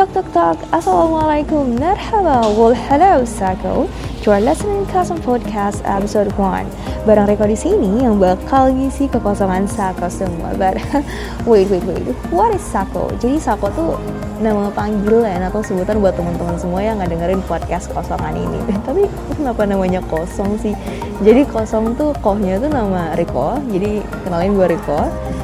Tok tok tok, Assalamualaikum, Merhaba, well hello Sako. You are listening Cosmo Podcast episode 1 Barang Reko di sini yang bakal ngisi kekosongan Sako semua. Bar Wait, wait, wait, what is Sako? Jadi Sako tuh nama panggilan atau sebutan buat teman-teman semua yang nggak dengerin podcast kosongan ini. Tapi kenapa namanya kosong sih? Jadi kosong tuh kohnya tuh nama Riko. Jadi kenalin gue Riko.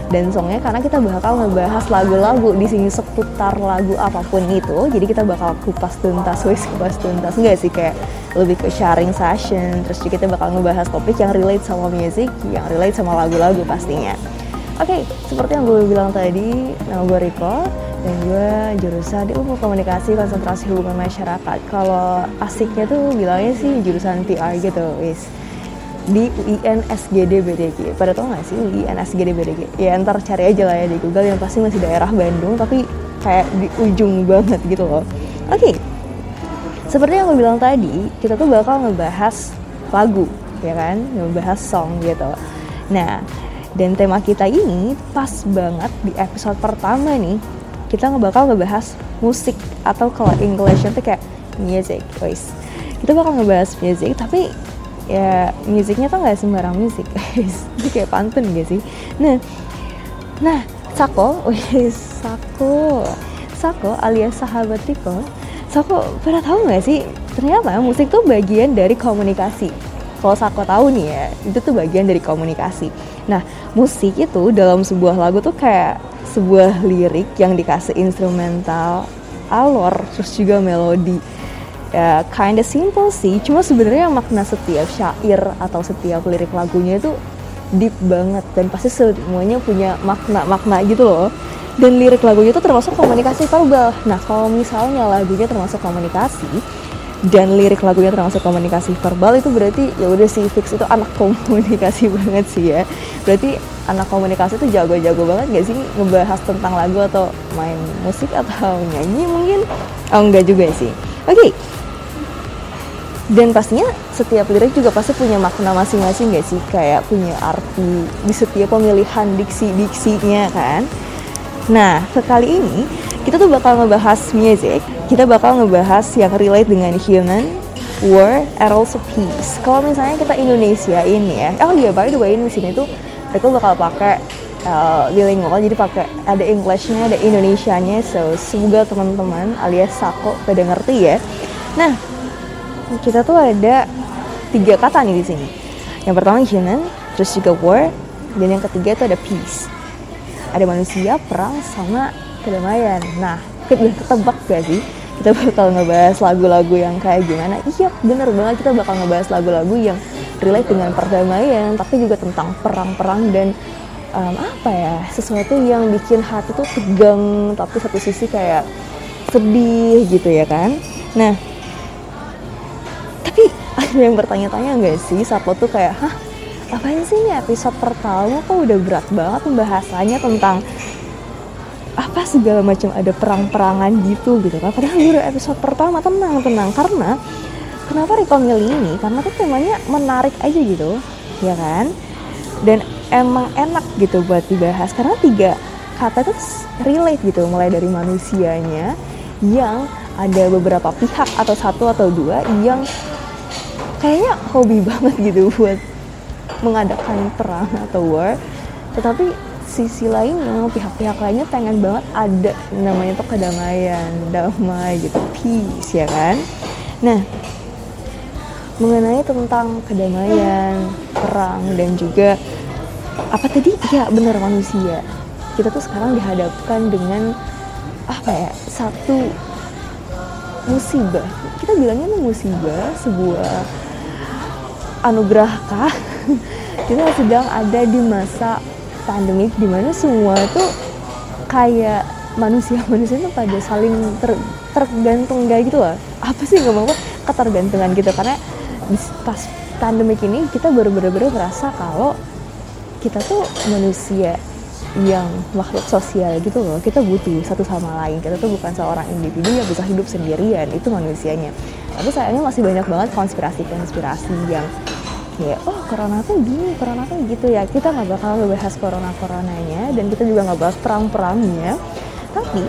Dan songnya karena kita bakal ngebahas lagu-lagu di sini seputar lagu apa pun itu. Jadi kita bakal kupas tuntas wes kupas tuntas. Enggak sih? Kayak lebih ke sharing session. Terus kita bakal ngebahas topik yang relate sama music yang relate sama lagu-lagu pastinya. Oke okay, seperti yang gue bilang tadi nama gue Riko dan gue jurusan ilmu komunikasi konsentrasi hubungan masyarakat kalau asiknya tuh bilangnya sih jurusan PR gitu wis di UIN SGD BDG. Pada tau gak sih UIN SGD BDG? Ya ntar cari aja lah ya di Google yang pasti masih daerah Bandung tapi kayak di ujung banget gitu loh. Oke, okay. seperti yang gue bilang tadi, kita tuh bakal ngebahas lagu, ya kan? Ngebahas song gitu. Nah, dan tema kita ini pas banget di episode pertama nih, kita bakal ngebahas musik atau kalau English itu kayak music, guys. Kita bakal ngebahas music, tapi ya musiknya tuh nggak sembarang musik guys. Itu kayak pantun gak sih? Nah nah Sako wih Sako. Sako alias sahabat Riko Sako pernah tahu nggak sih? Ternyata musik tuh bagian dari komunikasi. Kalau Sako tahu nih ya itu tuh bagian dari komunikasi. Nah musik itu dalam sebuah lagu tuh kayak sebuah lirik yang dikasih instrumental alor terus juga melodi. Ya kinda simple sih cuma sebenarnya makna setiap syair atau setiap lirik lagunya itu deep banget dan pasti semuanya punya makna-makna gitu loh. Dan lirik lagunya itu termasuk komunikasi verbal nah kalau misalnya lagunya termasuk komunikasi dan lirik lagunya termasuk komunikasi verbal itu berarti ya udah sih fix. Itu anak komunikasi banget sih ya. Berarti anak komunikasi itu jago-jago banget gak sih ngebahas tentang lagu atau main musik atau nyanyi mungkin? Oh enggak juga sih. Oke. Okay dan pastinya setiap lirik juga pasti punya makna masing-masing gak sih? Kayak punya arti di setiap pemilihan diksi-diksinya kan? Nah sekali ini kita tuh bakal ngebahas music kita bakal ngebahas yang relate dengan human war and also peace. Kalau misalnya kita Indonesia ini ya oh iya by the way di sini tuh aku bakal pakai uh, bilingual jadi pakai ada Englishnya ada Indonesianya so semoga teman-teman alias Sako pada ngerti ya nah kita tuh ada tiga kata nih di sini. Yang pertama human, terus juga war, dan yang ketiga itu ada peace. Ada manusia, perang, sama kedamaian. Nah, kita ketebak gak sih? Kita bakal ngebahas lagu-lagu yang kayak gimana? Iya, bener banget kita bakal ngebahas lagu-lagu yang relate dengan perdamaian, tapi juga tentang perang-perang dan um, apa ya sesuatu yang bikin hati tuh tegang, tapi satu sisi kayak sedih gitu ya kan? Nah, tapi ada yang bertanya-tanya nggak sih? Sapo tuh kayak hah apa sih ini episode pertama? Kok udah berat banget pembahasannya tentang apa segala macam ada perang-perangan gitu gitu kan? Padahal baru episode pertama. Tenang tenang. Karena kenapa Riko milih ini? Karena tuh temanya menarik aja gitu ya kan? Dan emang enak gitu buat dibahas karena tiga kata tuh relate gitu mulai dari manusianya yang ada beberapa pihak atau satu atau dua yang kayaknya hobi banget gitu buat mengadakan perang atau war. Tetapi sisi lainnya pihak-pihak lainnya pengen banget ada namanya tuh kedamaian damai gitu peace ya kan? Nah mengenai tentang kedamaian perang dan juga apa tadi? Ya benar manusia. Kita tuh sekarang dihadapkan dengan apa ya satu musibah. Kita bilangnya musibah sebuah anugerah kah? Kita sedang ada di masa pandemik di mana semua tuh kayak manusia-manusia itu pada saling ter, tergantung gak gitu loh. Apa sih nggak mau? Ketergantungan gitu karena pas pandemik ini kita baru bener-bener merasa kalau kita tuh manusia yang makhluk sosial gitu loh kita butuh satu sama lain kita tuh bukan seorang individu yang bisa hidup sendirian itu manusianya tapi sayangnya masih banyak banget konspirasi-konspirasi yang kayak oh corona tuh gini corona tuh gitu ya kita nggak bakal ngebahas corona coronanya dan kita juga nggak bahas perang perangnya tapi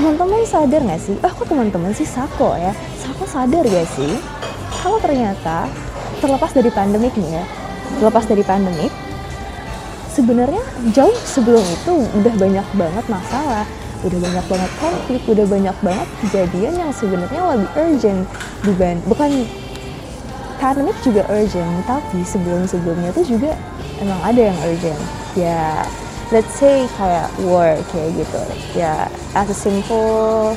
teman-teman sadar gak sih? Oh, kok teman-teman sih Sako ya? Sako sadar gak sih? Kalau ternyata terlepas dari pandemik nih ya, terlepas dari pandemik, sebenarnya jauh sebelum itu udah banyak banget masalah, udah banyak banget konflik, udah banyak banget kejadian yang sebenarnya lebih urgent dibanding bukan pandemik juga urgent, tapi sebelum-sebelumnya tuh juga emang ada yang urgent. Ya, let's say kayak war kayak gitu. Ya, as a simple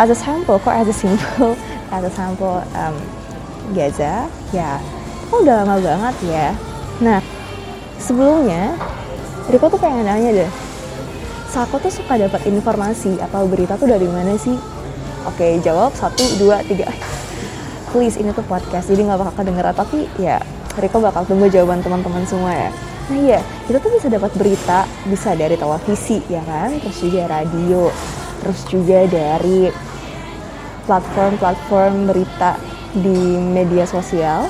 as a sample kok as a simple as a sample um, Gaza ya oh udah lama banget ya. Nah sebelumnya Riko tuh pengen nanya deh. Sako tuh suka dapat informasi atau berita tuh dari mana sih? Oke jawab satu dua tiga. Please ini tuh podcast jadi nggak bakal kedengeran. Tapi ya Riko bakal tunggu jawaban teman-teman semua ya. Nah iya kita tuh bisa dapat berita bisa dari televisi ya kan? Terus juga radio terus juga dari platform-platform berita di media sosial.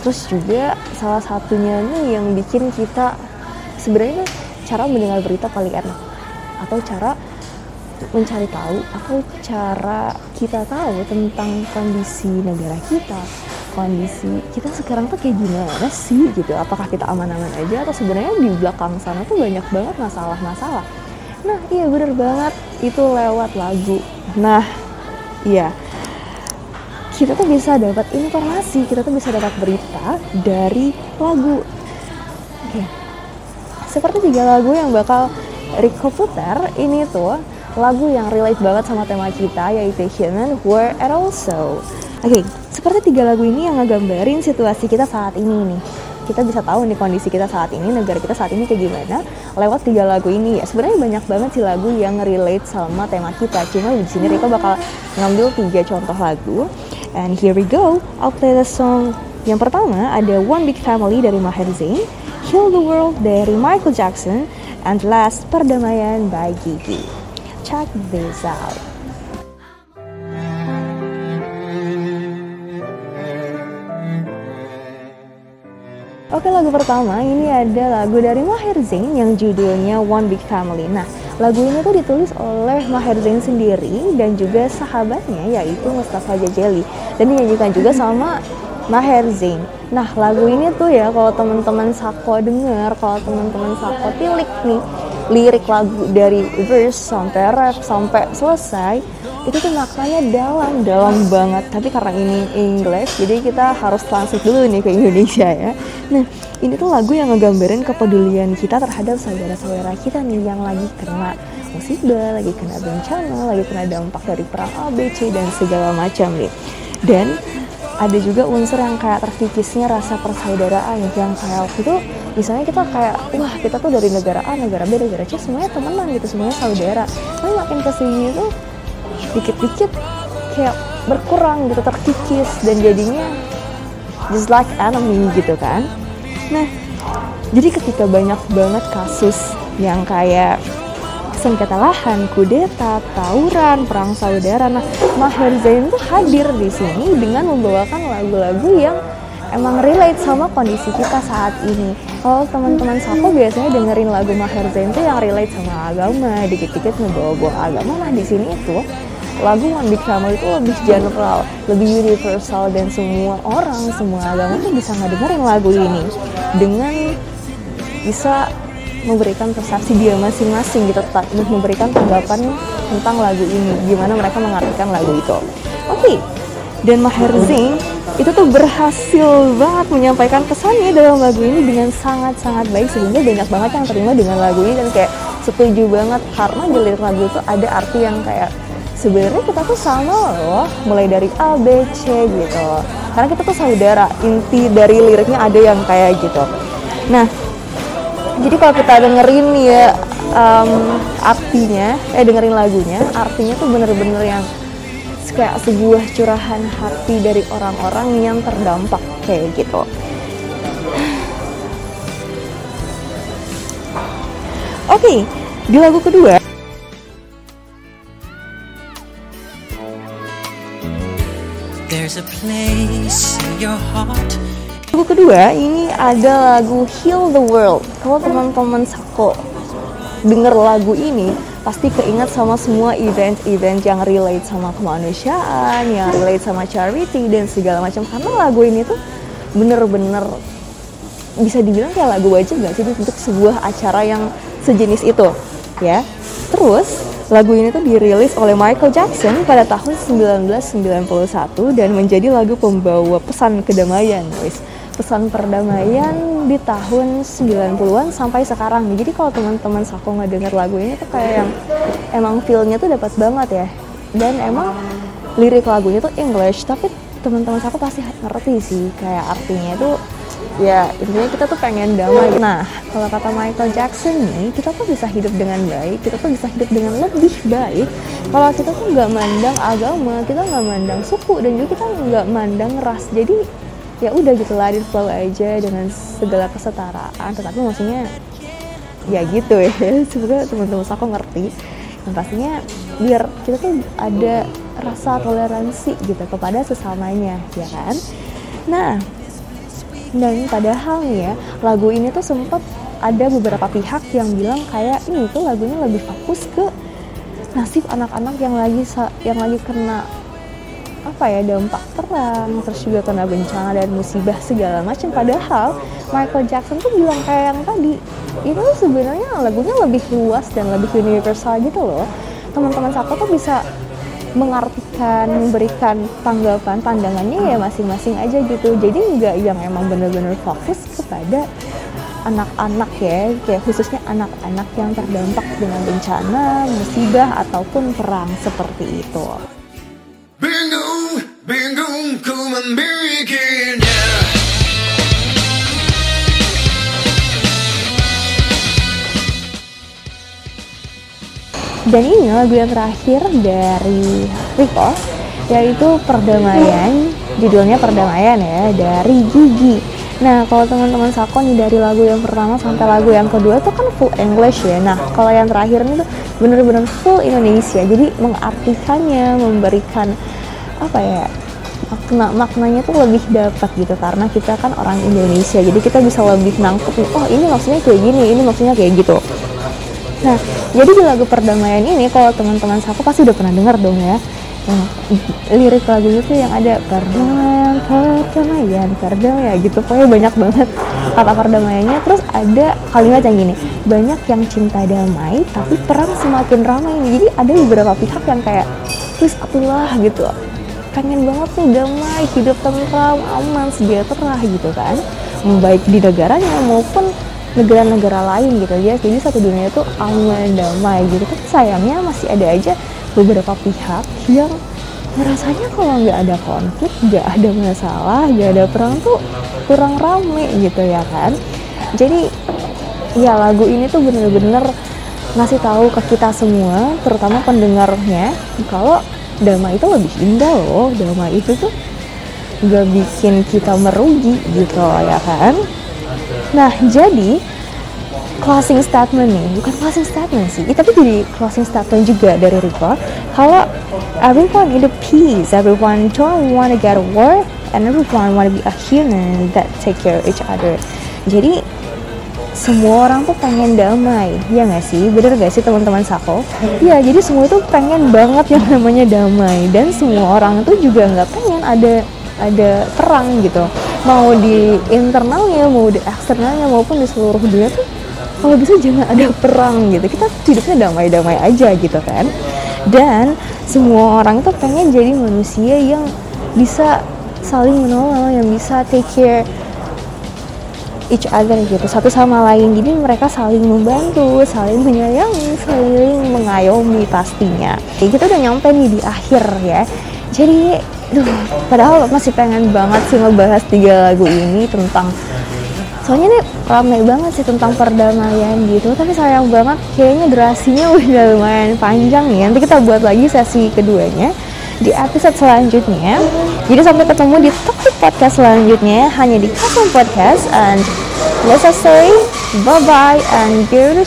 Terus juga salah satunya nih yang bikin kita sebenarnya cara mendengar berita paling enak atau cara mencari tahu atau cara kita tahu tentang kondisi negara kita. Kondisi kita sekarang tuh kayak gimana sih gitu? Apakah kita aman-aman aja atau sebenarnya di belakang sana tuh banyak banget masalah-masalah? Nah iya bener banget. Itu lewat lagu. Nah iya kita tuh bisa dapat informasi, kita tuh bisa dapat berita dari lagu. Oke. Seperti tiga lagu yang bakal Rico putar, ini tuh lagu yang relate banget sama tema kita yaitu Human, Where, and Also. Oke, seperti tiga lagu ini yang ngegambarin situasi kita saat ini nih kita bisa tahu nih kondisi kita saat ini, negara kita saat ini kayak gimana lewat tiga lagu ini ya. Sebenarnya banyak banget sih lagu yang relate sama tema kita. Cuma di sini Riko bakal ngambil tiga contoh lagu. And here we go. I'll play the song. Yang pertama ada One Big Family dari Maher Zain, Heal the World dari Michael Jackson, and last Perdamaian by Gigi. Check this out. Oke lagu pertama ini ada lagu dari Maher Zain yang judulnya One Big Family. Nah lagu ini tuh ditulis oleh Maher Zain sendiri dan juga sahabatnya yaitu Mustafa Jajeli dan dinyanyikan juga sama Maher Zain. Nah lagu ini tuh ya kalau teman-teman Sako denger, kalau teman-teman Sako tilik nih lirik lagu dari verse sampai rap sampai selesai itu tuh maknanya dalam dalam banget. Tapi karena ini English jadi kita harus translate dulu nih ke Indonesia ya. Nah ini tuh lagu yang ngegambarin kepedulian kita terhadap saudara-saudara kita nih yang lagi kena musibah lagi kena bencana lagi kena dampak dari perang ABC dan segala macam nih. Dan ada juga unsur yang kayak terkikisnya rasa persaudaraan yang kayak waktu itu misalnya kita kayak wah kita tuh dari negara A negara B negara C semuanya temenan gitu semuanya saudara. Tapi makin ke sini tuh dikit-dikit kayak berkurang gitu terkikis dan jadinya just like enemy gitu kan. Nah jadi ketika banyak banget kasus yang kayak sengketa lahan, kudeta, tawuran, perang saudara. Nah, Maher Zain tuh hadir di sini dengan membawakan lagu-lagu yang emang relate sama kondisi kita saat ini. Kalau teman-teman Sako biasanya dengerin lagu Maher Zain tuh yang relate sama agama, dikit-dikit ngebawa-bawa agama. Nah, di sini itu lagu One Big Family itu lebih general, lebih universal dan semua orang, semua agama tuh bisa ngedengerin lagu ini dengan bisa memberikan persepsi dia masing-masing gitu, memberikan tanggapan tentang lagu ini, gimana mereka mengartikan lagu itu. Oke, okay. dan Maher Zain itu tuh berhasil banget menyampaikan pesannya dalam lagu ini dengan sangat-sangat baik sehingga banyak banget yang terima dengan lagu ini dan kayak setuju banget karena di lirik lagu itu ada arti yang kayak sebenarnya kita tuh sama loh mulai dari A B C gitu karena kita tuh saudara inti dari liriknya ada yang kayak gitu nah jadi kalau kita dengerin ya um, artinya eh dengerin lagunya artinya tuh bener-bener yang kayak sebuah curahan hati dari orang-orang yang terdampak kayak gitu Oke, okay, di lagu kedua There's a place in your heart. Lagu kedua ini ada lagu Heal the World. Kalau teman-teman Sako denger lagu ini, pasti keinget sama semua event-event yang relate sama kemanusiaan, yang relate sama charity dan segala macam. Karena lagu ini tuh bener-bener bisa dibilang kayak lagu wajib gak sih untuk sebuah acara yang sejenis itu, ya. Terus lagu ini tuh dirilis oleh Michael Jackson pada tahun 1991 dan menjadi lagu pembawa pesan kedamaian, guys pesan perdamaian di tahun 90-an sampai sekarang. Jadi kalau teman-teman Sako denger lagu ini tuh kayak yang emang feelnya tuh dapat banget ya. Dan emang lirik lagunya tuh English, tapi teman-teman Sako pasti ngerti sih kayak artinya itu ya intinya kita tuh pengen damai. Nah kalau kata Michael Jackson nih, kita tuh bisa hidup dengan baik, kita tuh bisa hidup dengan lebih baik. Kalau kita tuh nggak mandang agama, kita nggak mandang suku dan juga kita nggak mandang ras. Jadi ya udah gitu lah di flow aja dengan segala kesetaraan. Tetapi maksudnya ya gitu ya. Semoga teman-teman aku ngerti. Dan pastinya biar kita tuh ada rasa toleransi gitu kepada sesamanya ya kan? Nah dan padahal nih ya lagu ini tuh sempat ada beberapa pihak yang bilang kayak ini tuh lagunya lebih fokus ke nasib anak-anak yang lagi yang lagi kena apa ya dampak perang terus juga kena bencana dan musibah segala macam. Padahal Michael Jackson tuh bilang kayak yang tadi itu sebenarnya lagunya lebih luas dan lebih universal gitu loh. Teman-teman Sako tuh bisa mengartikan memberikan tanggapan pandangannya ya masing-masing aja gitu. Jadi nggak yang emang bener-bener fokus kepada anak-anak ya kayak khususnya anak-anak yang terdampak dengan bencana musibah ataupun perang seperti itu. Dan ini lagu yang terakhir dari Rico yaitu Perdamaian. Judulnya Perdamaian ya dari Gigi. Nah kalau teman-teman Sako nih dari lagu yang pertama sampai lagu yang kedua itu kan full English ya. Nah kalau yang terakhir ini tuh bener-bener full Indonesia. Jadi mengartikannya, memberikan apa ya makna maknanya tuh lebih dapat gitu. Karena kita kan orang Indonesia jadi kita bisa lebih nangkep oh ini maksudnya kayak gini ini maksudnya kayak gitu nah jadi di lagu perdamaian ini kalau teman-teman sapu pasti udah pernah dengar dong ya. Yang lirik lagunya tuh yang ada perdamaian perdamaian perdamaian gitu. Pokoknya banyak banget kata perdamaiannya. Terus ada kalimat yang gini banyak yang cinta damai tapi perang semakin ramai. Jadi ada beberapa pihak yang kayak please atulah gitu. Pengen banget nih damai hidup tentram aman sejahtera gitu kan. Baik di negaranya maupun negara-negara lain gitu. Ya jadi satu dunia itu aman damai gitu. Kan sayangnya masih ada aja beberapa pihak yang merasanya kalau nggak ada konflik nggak ada masalah nggak ada perang tuh kurang rame gitu ya kan. Jadi ya lagu ini tuh bener-bener ngasih tahu ke kita semua terutama pendengarnya kalau damai itu lebih indah loh. Damai itu tuh gak bikin kita merugi gitu ya kan nah jadi closing statement nih bukan closing statement sih tapi jadi closing statement juga dari Rico kalau everyone in the peace everyone don't want to get a war and everyone want to be a human that take care of each other. Jadi semua orang tuh pengen damai ya nggak sih? Bener gak sih teman-teman Sako? Ya jadi semua itu pengen banget yang namanya damai dan semua orang tuh juga nggak pengen ada ada perang gitu mau di internalnya mau di eksternalnya maupun di seluruh dunia tuh kalau bisa jangan ada perang gitu. Kita hidupnya damai-damai aja gitu kan. Dan semua orang tuh pengen jadi manusia yang bisa saling menolong yang bisa take care each other gitu satu sama lain. Jadi mereka saling membantu saling menyayangi saling mengayomi pastinya. Jadi kita udah nyampe nih di akhir ya. Jadi duh padahal masih pengen banget sih ngebahas tiga lagu ini tentang soalnya nih ramai banget sih tentang perdamaian gitu tapi sayang banget kayaknya durasinya udah lumayan panjang nih nanti kita buat lagi sesi keduanya di episode selanjutnya. Jadi sampai ketemu di topik podcast selanjutnya hanya di Kasum Podcast and let's say bye bye and get